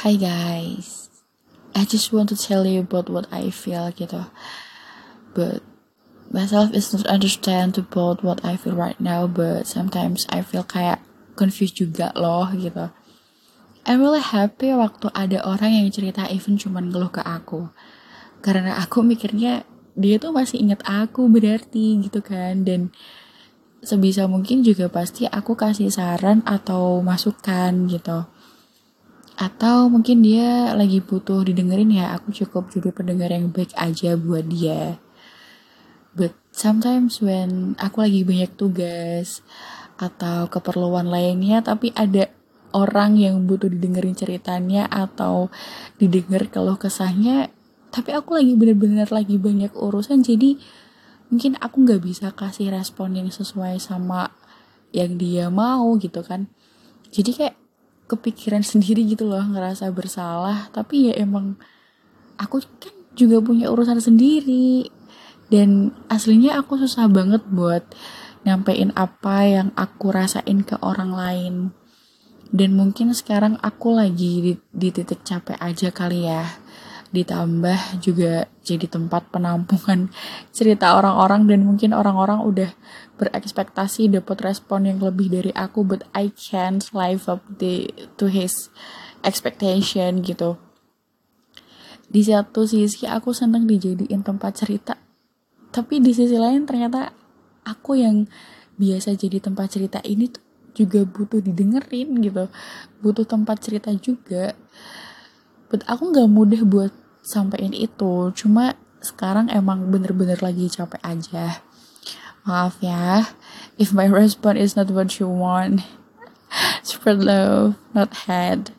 Hi guys, I just want to tell you about what I feel gitu. But myself is not understand about what I feel right now, but sometimes I feel kayak confused juga loh gitu. I'm really happy waktu ada orang yang cerita even cuman ngeluh ke aku. Karena aku mikirnya dia tuh masih inget aku berarti gitu kan dan sebisa mungkin juga pasti aku kasih saran atau masukan gitu atau mungkin dia lagi butuh didengerin ya aku cukup jadi pendengar yang baik aja buat dia. But sometimes when aku lagi banyak tugas atau keperluan lainnya tapi ada orang yang butuh didengerin ceritanya atau didengar kalau kesahnya tapi aku lagi bener-bener lagi banyak urusan jadi mungkin aku nggak bisa kasih respon yang sesuai sama yang dia mau gitu kan. Jadi kayak kepikiran sendiri gitu loh ngerasa bersalah. Tapi ya emang aku kan juga punya urusan sendiri. Dan aslinya aku susah banget buat nyampein apa yang aku rasain ke orang lain. Dan mungkin sekarang aku lagi di, di titik capek aja kali ya ditambah juga jadi tempat penampungan cerita orang-orang dan mungkin orang-orang udah berekspektasi dapat respon yang lebih dari aku but I can't live up the, to his expectation gitu. Di satu sisi aku seneng dijadiin tempat cerita tapi di sisi lain ternyata aku yang biasa jadi tempat cerita ini tuh juga butuh didengerin gitu. Butuh tempat cerita juga but aku nggak mudah buat sampein itu. Cuma sekarang emang bener-bener lagi capek aja. Maaf ya. If my response is not what you want spread love not hate